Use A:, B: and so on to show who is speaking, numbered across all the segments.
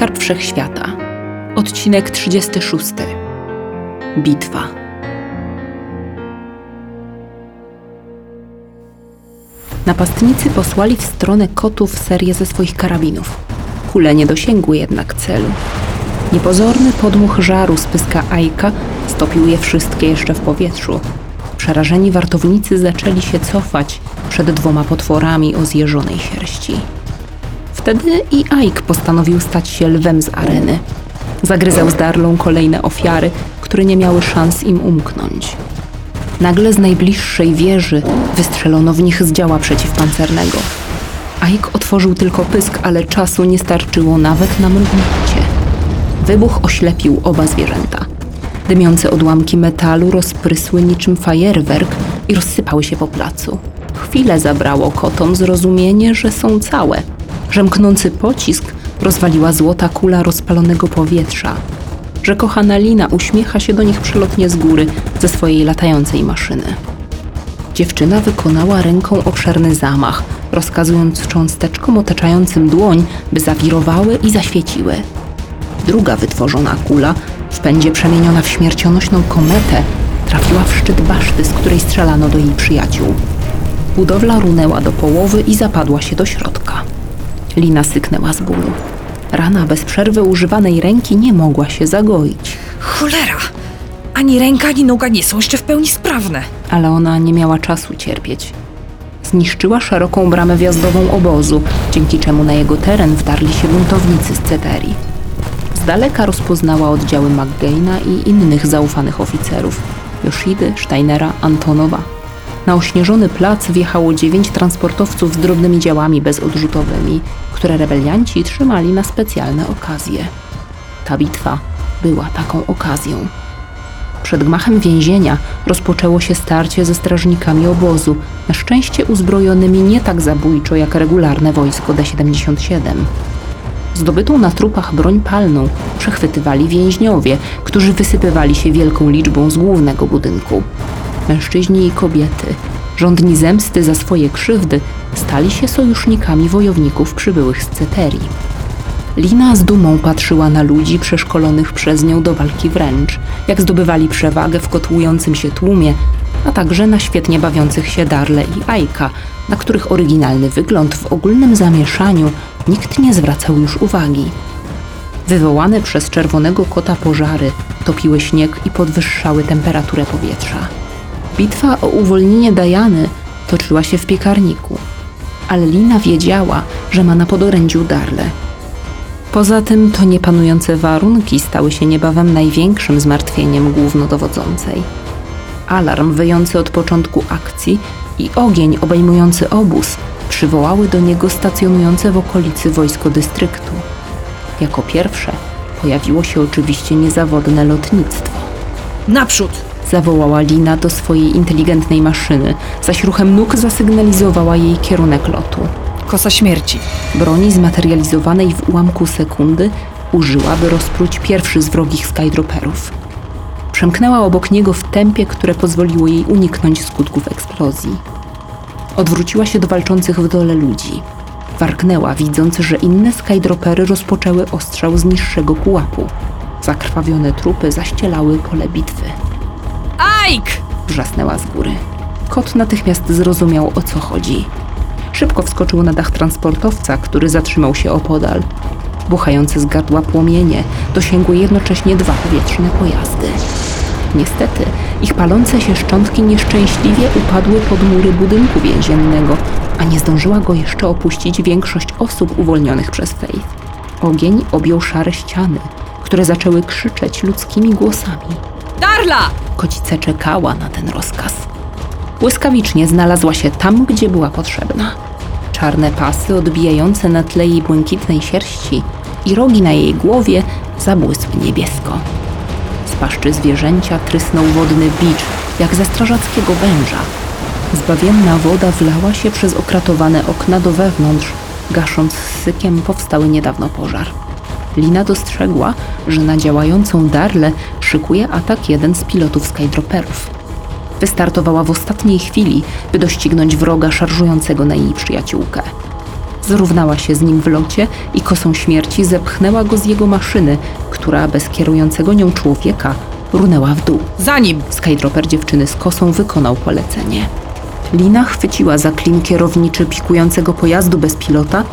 A: Skarb Wszechświata. Odcinek 36. Bitwa. Napastnicy posłali w stronę kotów serię ze swoich karabinów. Kule nie dosięgły jednak celu. Niepozorny podmuch żaru z pyska Ajka stopił je wszystkie jeszcze w powietrzu. Przerażeni wartownicy zaczęli się cofać przed dwoma potworami o zjeżonej sierści. Wtedy i Ike postanowił stać się lwem z areny. Zagryzał z Darlą kolejne ofiary, które nie miały szans im umknąć. Nagle z najbliższej wieży wystrzelono w nich z działa przeciwpancernego. Ike otworzył tylko pysk, ale czasu nie starczyło nawet na mrugnięcie. Wybuch oślepił oba zwierzęta. Dymiące odłamki metalu rozprysły niczym fajerwerk i rozsypały się po placu. Chwilę zabrało kotom zrozumienie, że są całe. Żemknący pocisk rozwaliła złota kula rozpalonego powietrza. Że kochana Lina uśmiecha się do nich przelotnie z góry ze swojej latającej maszyny. Dziewczyna wykonała ręką obszerny zamach, rozkazując cząsteczkom otaczającym dłoń, by zawirowały i zaświeciły. Druga wytworzona kula, w pędzie przemieniona w śmiercionośną kometę, trafiła w szczyt baszty, z której strzelano do jej przyjaciół. Budowla runęła do połowy i zapadła się do środka. Lina syknęła z bólu. Rana bez przerwy używanej ręki nie mogła się zagoić,
B: Cholera! Ani ręka, ani noga nie są jeszcze w pełni sprawne.
A: ale ona nie miała czasu cierpieć. Zniszczyła szeroką bramę wjazdową obozu, dzięki czemu na jego teren wdarli się buntownicy z Ceterii. Z daleka rozpoznała oddziały McGaina i innych zaufanych oficerów Joshidy, Steinera, Antonowa. Na ośnieżony plac wjechało dziewięć transportowców z drobnymi działami bezodrzutowymi, które rebelianci trzymali na specjalne okazje. Ta bitwa była taką okazją. Przed gmachem więzienia rozpoczęło się starcie ze strażnikami obozu, na szczęście uzbrojonymi nie tak zabójczo jak regularne wojsko D-77. Zdobytą na trupach broń palną przechwytywali więźniowie, którzy wysypywali się wielką liczbą z głównego budynku. Mężczyźni i kobiety, żądni zemsty za swoje krzywdy, stali się sojusznikami wojowników przybyłych z Ceterii. Lina z dumą patrzyła na ludzi przeszkolonych przez nią do walki wręcz, jak zdobywali przewagę w kotłującym się tłumie, a także na świetnie bawiących się Darle i Ajka, na których oryginalny wygląd w ogólnym zamieszaniu nikt nie zwracał już uwagi. Wywołane przez czerwonego kota pożary topiły śnieg i podwyższały temperaturę powietrza. Bitwa o uwolnienie Dajany toczyła się w piekarniku, ale Lina wiedziała, że ma na podorędziu Darle. Poza tym to niepanujące warunki stały się niebawem największym zmartwieniem głównodowodzącej. Alarm wyjący od początku akcji i ogień obejmujący obóz przywołały do niego stacjonujące w okolicy wojsko dystryktu. Jako pierwsze pojawiło się oczywiście niezawodne lotnictwo.
B: Naprzód!
A: Zawołała Lina do swojej inteligentnej maszyny, zaś ruchem nóg zasygnalizowała jej kierunek lotu.
B: Kosa śmierci.
A: Broni zmaterializowanej w ułamku sekundy użyła, by rozpróć pierwszy z wrogich skydroperów. Przemknęła obok niego w tempie, które pozwoliło jej uniknąć skutków eksplozji. Odwróciła się do walczących w dole ludzi. Warknęła, widząc, że inne skydropery rozpoczęły ostrzał z niższego pułapu. Zakrwawione trupy zaścielały pole bitwy.
B: Ike!
A: Wrzasnęła z góry. Kot natychmiast zrozumiał, o co chodzi. Szybko wskoczył na dach transportowca, który zatrzymał się opodal. Buchające z gardła płomienie dosięgły jednocześnie dwa powietrzne pojazdy. Niestety, ich palące się szczątki nieszczęśliwie upadły pod mury budynku więziennego, a nie zdążyła go jeszcze opuścić większość osób uwolnionych przez Faith. Ogień objął szare ściany, które zaczęły krzyczeć ludzkimi głosami.
B: Darla!
A: Kocica czekała na ten rozkaz. Błyskawicznie znalazła się tam, gdzie była potrzebna. Czarne pasy odbijające na tle jej błękitnej sierści i rogi na jej głowie zabłysły niebiesko. Z paszczy zwierzęcia trysnął wodny bicz, jak ze strażackiego węża. Zbawienna woda wlała się przez okratowane okna do wewnątrz, gasząc sykiem powstały niedawno pożar. Lina dostrzegła, że na działającą Darlę szykuje atak jeden z pilotów skydroperów. Wystartowała w ostatniej chwili, by doścignąć wroga szarżującego na jej przyjaciółkę. zrównała się z nim w locie i kosą śmierci zepchnęła go z jego maszyny, która bez kierującego nią człowieka runęła w dół.
B: Za nim!
A: Skydropper dziewczyny z kosą wykonał polecenie. Lina chwyciła za klin kierowniczy pikującego pojazdu bez pilota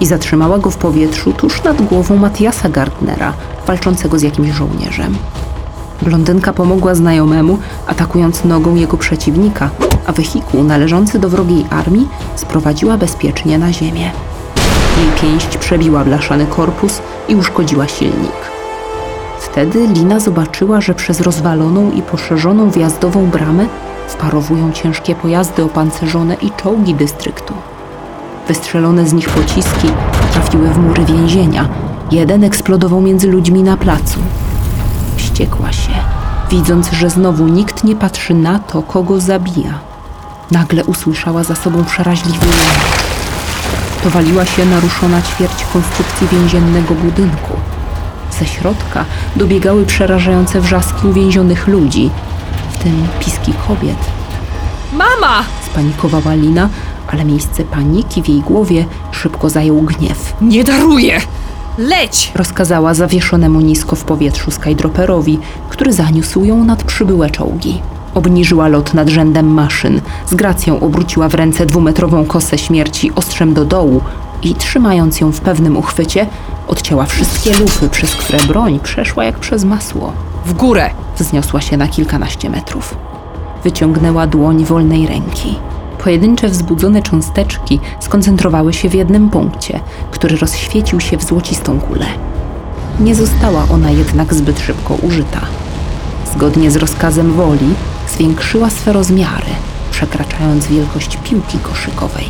A: i zatrzymała go w powietrzu tuż nad głową Matiasa Gardnera, walczącego z jakimś żołnierzem. Blondynka pomogła znajomemu, atakując nogą jego przeciwnika, a wehikuł należący do wrogiej armii sprowadziła bezpiecznie na ziemię. Jej pięść przebiła blaszany korpus i uszkodziła silnik. Wtedy Lina zobaczyła, że przez rozwaloną i poszerzoną wjazdową bramę wparowują ciężkie pojazdy opancerzone i czołgi dystryktu. Wystrzelone z nich pociski trafiły w mury więzienia. Jeden eksplodował między ludźmi na placu. Wściekła się, widząc, że znowu nikt nie patrzy na to, kogo zabija. Nagle usłyszała za sobą przeraźliwy jęk. To waliła się naruszona ćwierć konstrukcji więziennego budynku. Ze środka dobiegały przerażające wrzaski uwięzionych ludzi, w tym piski kobiet.
B: Mama!
A: Spanikowała Lina, ale miejsce paniki w jej głowie szybko zajął gniew.
B: Nie daruję! Leć!
A: Rozkazała zawieszonemu nisko w powietrzu skydroperowi, który zaniósł ją nad przybyłe czołgi. Obniżyła lot nad rzędem maszyn, z gracją obróciła w ręce dwumetrową kosę śmierci ostrzem do dołu i trzymając ją w pewnym uchwycie, odcięła wszystkie lufy, przez które broń przeszła jak przez masło.
B: W górę!
A: Wzniosła się na kilkanaście metrów. Wyciągnęła dłoń wolnej ręki. Pojedyncze wzbudzone cząsteczki skoncentrowały się w jednym punkcie, który rozświecił się w złocistą kulę. Nie została ona jednak zbyt szybko użyta. Zgodnie z rozkazem woli zwiększyła swe rozmiary, przekraczając wielkość piłki koszykowej.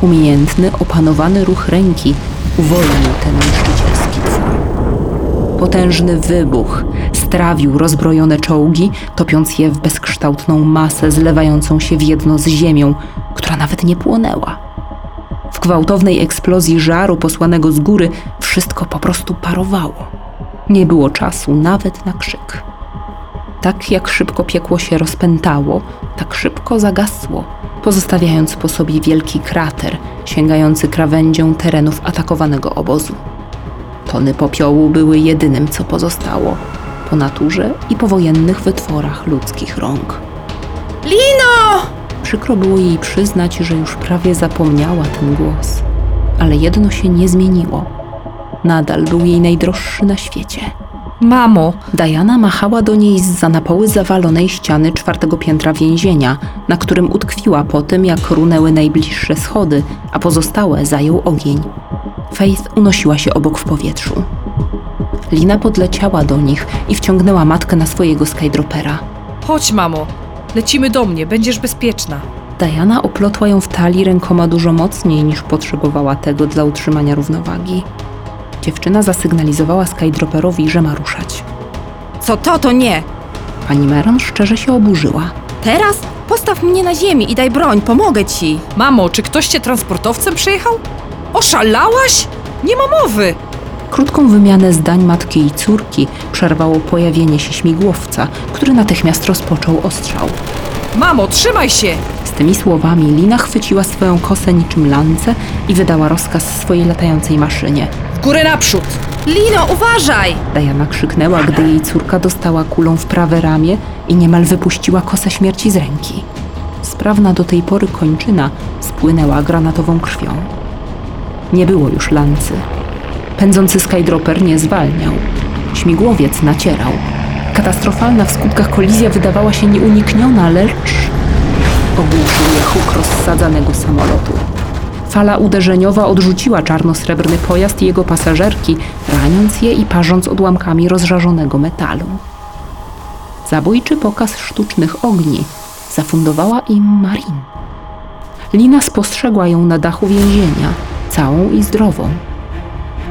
A: Umiejętny, opanowany ruch ręki uwolnił ten niszczycielski twór. Potężny wybuch strawił rozbrojone czołgi, topiąc je w bezkształtną masę zlewającą się w jedno z ziemią, która nawet nie płonęła. W gwałtownej eksplozji żaru posłanego z góry wszystko po prostu parowało. Nie było czasu nawet na krzyk. Tak jak szybko piekło się rozpętało, tak szybko zagasło, pozostawiając po sobie wielki krater sięgający krawędzią terenów atakowanego obozu. Tony popiołu były jedynym, co pozostało po naturze i powojennych wytworach ludzkich rąk.
B: Lino!
A: Przykro było jej przyznać, że już prawie zapomniała ten głos, ale jedno się nie zmieniło. Nadal był jej najdroższy na świecie.
B: Mamo!
A: Diana machała do niej z za na poły zawalonej ściany czwartego piętra więzienia, na którym utkwiła po tym, jak runęły najbliższe schody, a pozostałe zajął ogień. Faith unosiła się obok w powietrzu. Lina podleciała do nich i wciągnęła matkę na swojego skydropera.
B: Chodź, mamo! Lecimy do mnie, będziesz bezpieczna.
A: Diana oplotła ją w talii rękoma dużo mocniej niż potrzebowała tego dla utrzymania równowagi. Dziewczyna zasygnalizowała skydroperowi, że ma ruszać.
C: Co to, to nie.
A: Pani Meron szczerze się oburzyła.
C: Teraz postaw mnie na ziemi i daj broń, pomogę ci.
B: Mamo, czy ktoś cię transportowcem przyjechał? Oszalałaś? Nie ma mowy!
A: Krótką wymianę zdań matki i córki przerwało pojawienie się śmigłowca, który natychmiast rozpoczął ostrzał.
B: Mamo, trzymaj się!
A: Z tymi słowami Lina chwyciła swoją kosę niczym lance i wydała rozkaz swojej latającej maszynie.
B: W górę naprzód!
C: Lino, uważaj!
A: Diana krzyknęła, gdy jej córka dostała kulą w prawe ramię i niemal wypuściła kosę śmierci z ręki. Sprawna do tej pory kończyna spłynęła granatową krwią. Nie było już lancy. Pędzący skydropper nie zwalniał. Śmigłowiec nacierał. Katastrofalna w skutkach kolizja wydawała się nieunikniona, lecz ogłuszył je huk rozsadzanego samolotu. Fala uderzeniowa odrzuciła czarno-srebrny pojazd i jego pasażerki, raniąc je i parząc odłamkami rozżarzonego metalu. Zabójczy pokaz sztucznych ogni zafundowała im Marin. Lina spostrzegła ją na dachu więzienia, całą i zdrową.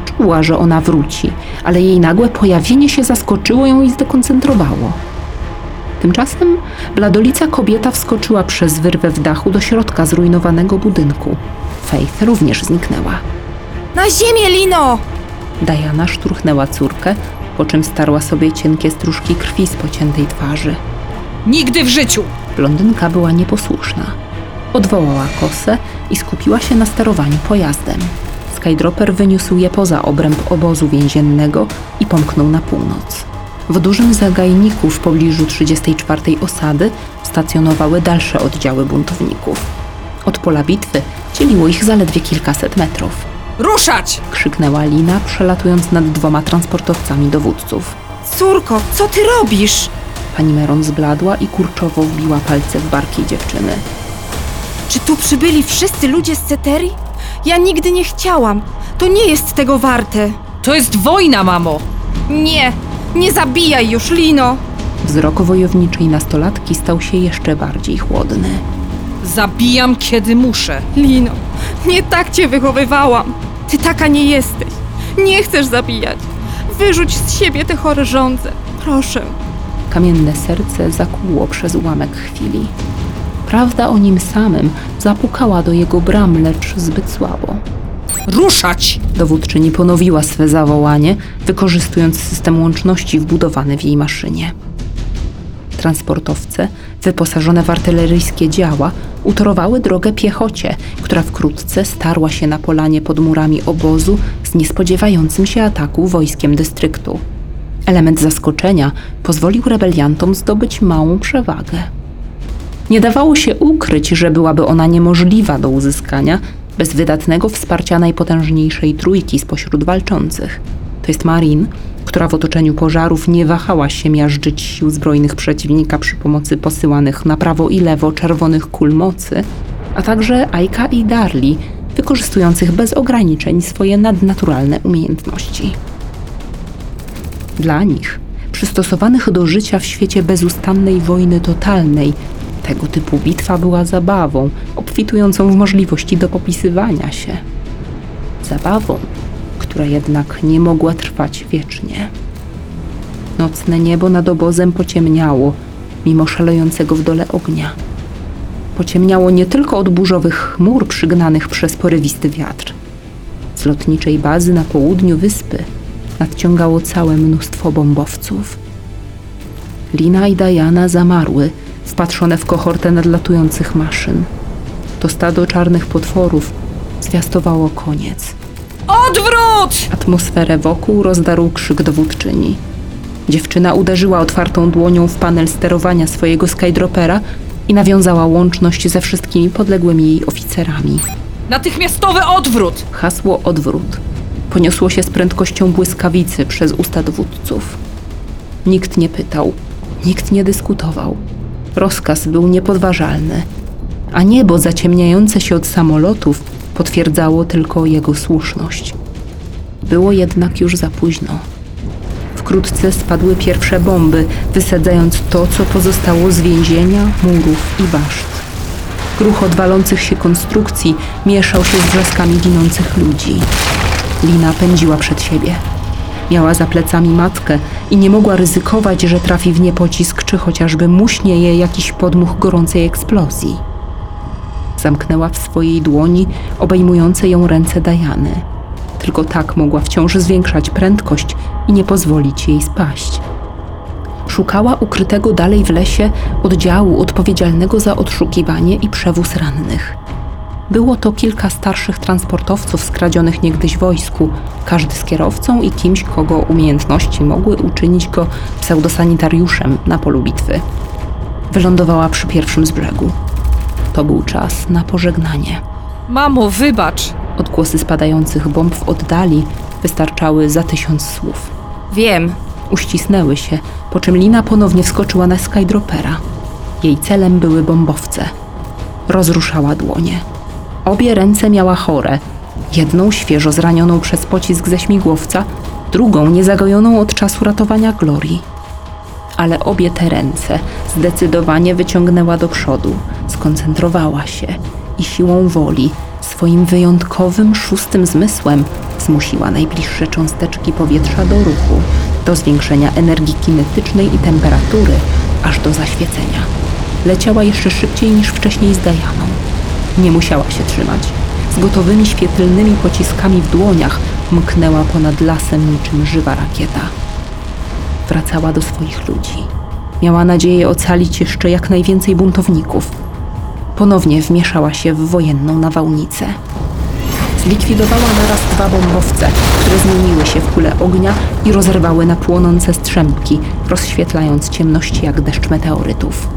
A: Czuła, że ona wróci, ale jej nagłe pojawienie się zaskoczyło ją i zdekoncentrowało. Tymczasem bladolica kobieta wskoczyła przez wyrwę w dachu do środka zrujnowanego budynku. Faith również zniknęła.
C: Na ziemię, Lino!
A: Diana szturchnęła córkę, po czym starła sobie cienkie stróżki krwi z pociętej twarzy.
B: Nigdy w życiu!
A: Blondynka była nieposłuszna. Odwołała kosę i skupiła się na sterowaniu pojazdem. Skydropper wyniósł je poza obręb obozu więziennego i pomknął na północ. W dużym zagajniku w pobliżu 34 osady stacjonowały dalsze oddziały buntowników. Od pola bitwy dzieliło ich zaledwie kilkaset metrów.
B: Ruszać!
A: Krzyknęła Lina, przelatując nad dwoma transportowcami dowódców.
C: Córko, co ty robisz?
A: Pani Meron zbladła i kurczowo wbiła palce w barki dziewczyny.
C: Czy tu przybyli wszyscy ludzie z Ceterii? Ja nigdy nie chciałam. To nie jest tego warte.
B: To jest wojna, mamo!
C: Nie, nie zabijaj już, Lino.
A: Wzrok wojowniczej nastolatki stał się jeszcze bardziej chłodny.
B: Zabijam, kiedy muszę.
C: Lino, nie tak cię wychowywałam. Ty taka nie jesteś. Nie chcesz zabijać. Wyrzuć z siebie te chore żądze. Proszę.
A: Kamienne serce zakłuło przez ułamek chwili. Prawda o nim samym zapukała do jego bram, lecz zbyt słabo.
B: Ruszać!
A: Dowódczyni ponowiła swe zawołanie, wykorzystując system łączności wbudowany w jej maszynie. Transportowce, wyposażone w artyleryjskie działa, utorowały drogę piechocie, która wkrótce starła się na polanie pod murami obozu z niespodziewającym się ataku wojskiem dystryktu. Element zaskoczenia pozwolił rebeliantom zdobyć małą przewagę. Nie dawało się ukryć, że byłaby ona niemożliwa do uzyskania bez wydatnego wsparcia najpotężniejszej trójki spośród walczących. To jest Marin, która w otoczeniu pożarów nie wahała się miażdżyć sił zbrojnych przeciwnika przy pomocy posyłanych na prawo i lewo czerwonych kul mocy, a także Aika i Darli, wykorzystujących bez ograniczeń swoje nadnaturalne umiejętności. Dla nich, przystosowanych do życia w świecie bezustannej wojny totalnej, tego typu bitwa była zabawą, obfitującą w możliwości do popisywania się. Zabawą, która jednak nie mogła trwać wiecznie. Nocne niebo nad obozem pociemniało, mimo szalejącego w dole ognia. Pociemniało nie tylko od burzowych chmur przygnanych przez porywisty wiatr. Z lotniczej bazy na południu wyspy nadciągało całe mnóstwo bombowców. Lina i Diana zamarły, wpatrzone w kohortę nadlatujących maszyn. To stado czarnych potworów zwiastowało koniec.
B: Odwrót!
A: Atmosferę wokół rozdarł krzyk dowódczyni. Dziewczyna uderzyła otwartą dłonią w panel sterowania swojego skydropera i nawiązała łączność ze wszystkimi podległymi jej oficerami.
B: Natychmiastowy odwrót!
A: Hasło odwrót poniosło się z prędkością błyskawicy przez usta dowódców. Nikt nie pytał, nikt nie dyskutował. Rozkaz był niepodważalny, a niebo zaciemniające się od samolotów potwierdzało tylko jego słuszność. Było jednak już za późno. Wkrótce spadły pierwsze bomby, wysadzając to, co pozostało z więzienia, murów i baszt. Gruchot walących się konstrukcji mieszał się z wrzaskami ginących ludzi. Lina pędziła przed siebie. Miała za plecami matkę i nie mogła ryzykować, że trafi w nie pocisk, czy chociażby muśnie je jakiś podmuch gorącej eksplozji. Zamknęła w swojej dłoni obejmujące ją ręce Dajany. Tylko tak mogła wciąż zwiększać prędkość i nie pozwolić jej spaść. Szukała ukrytego dalej w lesie oddziału odpowiedzialnego za odszukiwanie i przewóz rannych. Było to kilka starszych transportowców skradzionych niegdyś wojsku, każdy z kierowcą i kimś, kogo umiejętności mogły uczynić go pseudosanitariuszem na polu bitwy. Wylądowała przy pierwszym z brzegu. To był czas na pożegnanie.
B: Mamo, wybacz!
A: Odgłosy spadających bomb w oddali wystarczały za tysiąc słów.
C: Wiem.
A: Uścisnęły się, po czym Lina ponownie wskoczyła na skydropera. Jej celem były bombowce. Rozruszała dłonie. Obie ręce miała chore. Jedną świeżo zranioną przez pocisk ze śmigłowca, drugą niezagojoną od czasu ratowania Glorii. Ale obie te ręce zdecydowanie wyciągnęła do przodu, skoncentrowała się i siłą woli, swoim wyjątkowym szóstym zmysłem zmusiła najbliższe cząsteczki powietrza do ruchu, do zwiększenia energii kinetycznej i temperatury, aż do zaświecenia. Leciała jeszcze szybciej niż wcześniej z Dajaną. Nie musiała się trzymać. Z gotowymi świetlnymi pociskami w dłoniach mknęła ponad lasem niczym żywa rakieta. Wracała do swoich ludzi. Miała nadzieję ocalić jeszcze jak najwięcej buntowników. ponownie wmieszała się w wojenną nawałnicę. Zlikwidowała naraz dwa bombowce, które zmieniły się w kule ognia i rozerwały na płonące strzępki, rozświetlając ciemności jak deszcz meteorytów.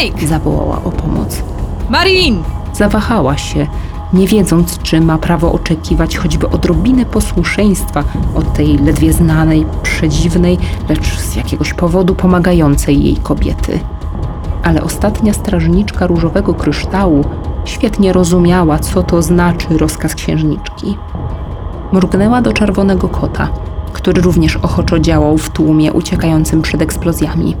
B: Ike!
A: Zawołała o pomoc.
B: Marin!
A: Zawahała się, nie wiedząc, czy ma prawo oczekiwać choćby odrobiny posłuszeństwa od tej ledwie znanej, przedziwnej, lecz z jakiegoś powodu pomagającej jej kobiety. Ale ostatnia strażniczka różowego kryształu świetnie rozumiała, co to znaczy rozkaz księżniczki. Mrugnęła do czerwonego kota, który również ochoczo działał w tłumie uciekającym przed eksplozjami.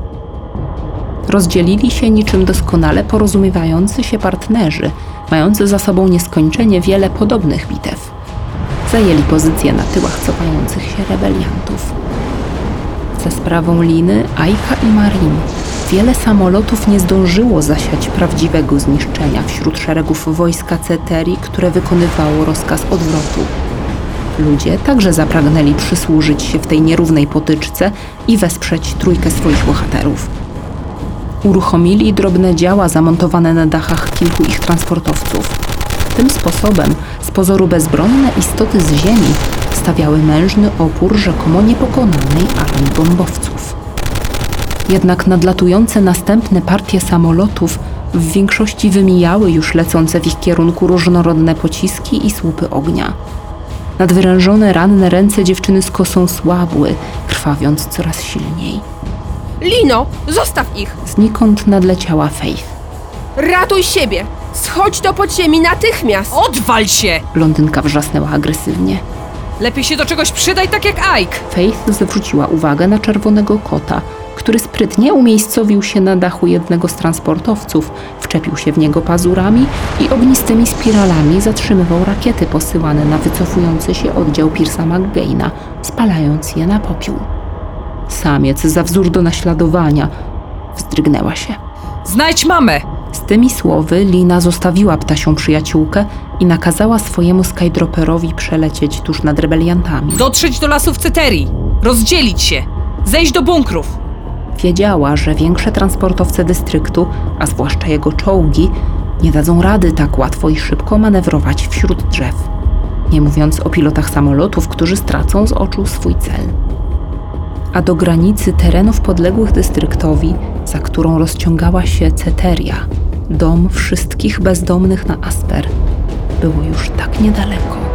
A: Rozdzielili się niczym doskonale porozumiewający się partnerzy, mający za sobą nieskończenie wiele podobnych bitew. Zajęli pozycje na tyłach cofających się rebeliantów. Za sprawą Liny, Aika i Marin wiele samolotów nie zdążyło zasiać prawdziwego zniszczenia wśród szeregów wojska Ceteri, które wykonywało rozkaz odwrotu. Ludzie także zapragnęli przysłużyć się w tej nierównej potyczce i wesprzeć trójkę swoich bohaterów. Uruchomili drobne działa zamontowane na dachach kilku ich transportowców. Tym sposobem z pozoru bezbronne istoty z ziemi stawiały mężny opór rzekomo niepokonanej armii bombowców. Jednak nadlatujące następne partie samolotów w większości wymijały już lecące w ich kierunku różnorodne pociski i słupy ognia. Nadwyrężone ranne ręce dziewczyny z kosą słabły, krwawiąc coraz silniej.
D: Lino, zostaw ich!
A: Znikąd nadleciała Faith.
D: Ratuj siebie! Schodź do podziemi natychmiast!
B: Odwal się!
A: Blondynka wrzasnęła agresywnie.
B: Lepiej się do czegoś przydaj tak jak Ike.
A: Faith zwróciła uwagę na czerwonego kota, który sprytnie umiejscowił się na dachu jednego z transportowców, wczepił się w niego pazurami i ognistymi spiralami zatrzymywał rakiety posyłane na wycofujący się oddział Piersa McGaina, spalając je na popiół. Samiec za wzór do naśladowania wzdrygnęła się.
B: Znajdź mamę!
A: Z tymi słowy Lina zostawiła ptasią przyjaciółkę i nakazała swojemu skydroperowi przelecieć tuż nad rebeliantami.
B: Dotrzeć do lasów Ceterii. Rozdzielić się. Zejść do bunkrów.
A: Wiedziała, że większe transportowce dystryktu, a zwłaszcza jego czołgi, nie dadzą rady tak łatwo i szybko manewrować wśród drzew. Nie mówiąc o pilotach samolotów, którzy stracą z oczu swój cel. A do granicy terenów podległych dystryktowi, za którą rozciągała się Ceteria, dom wszystkich bezdomnych na Asper, było już tak niedaleko.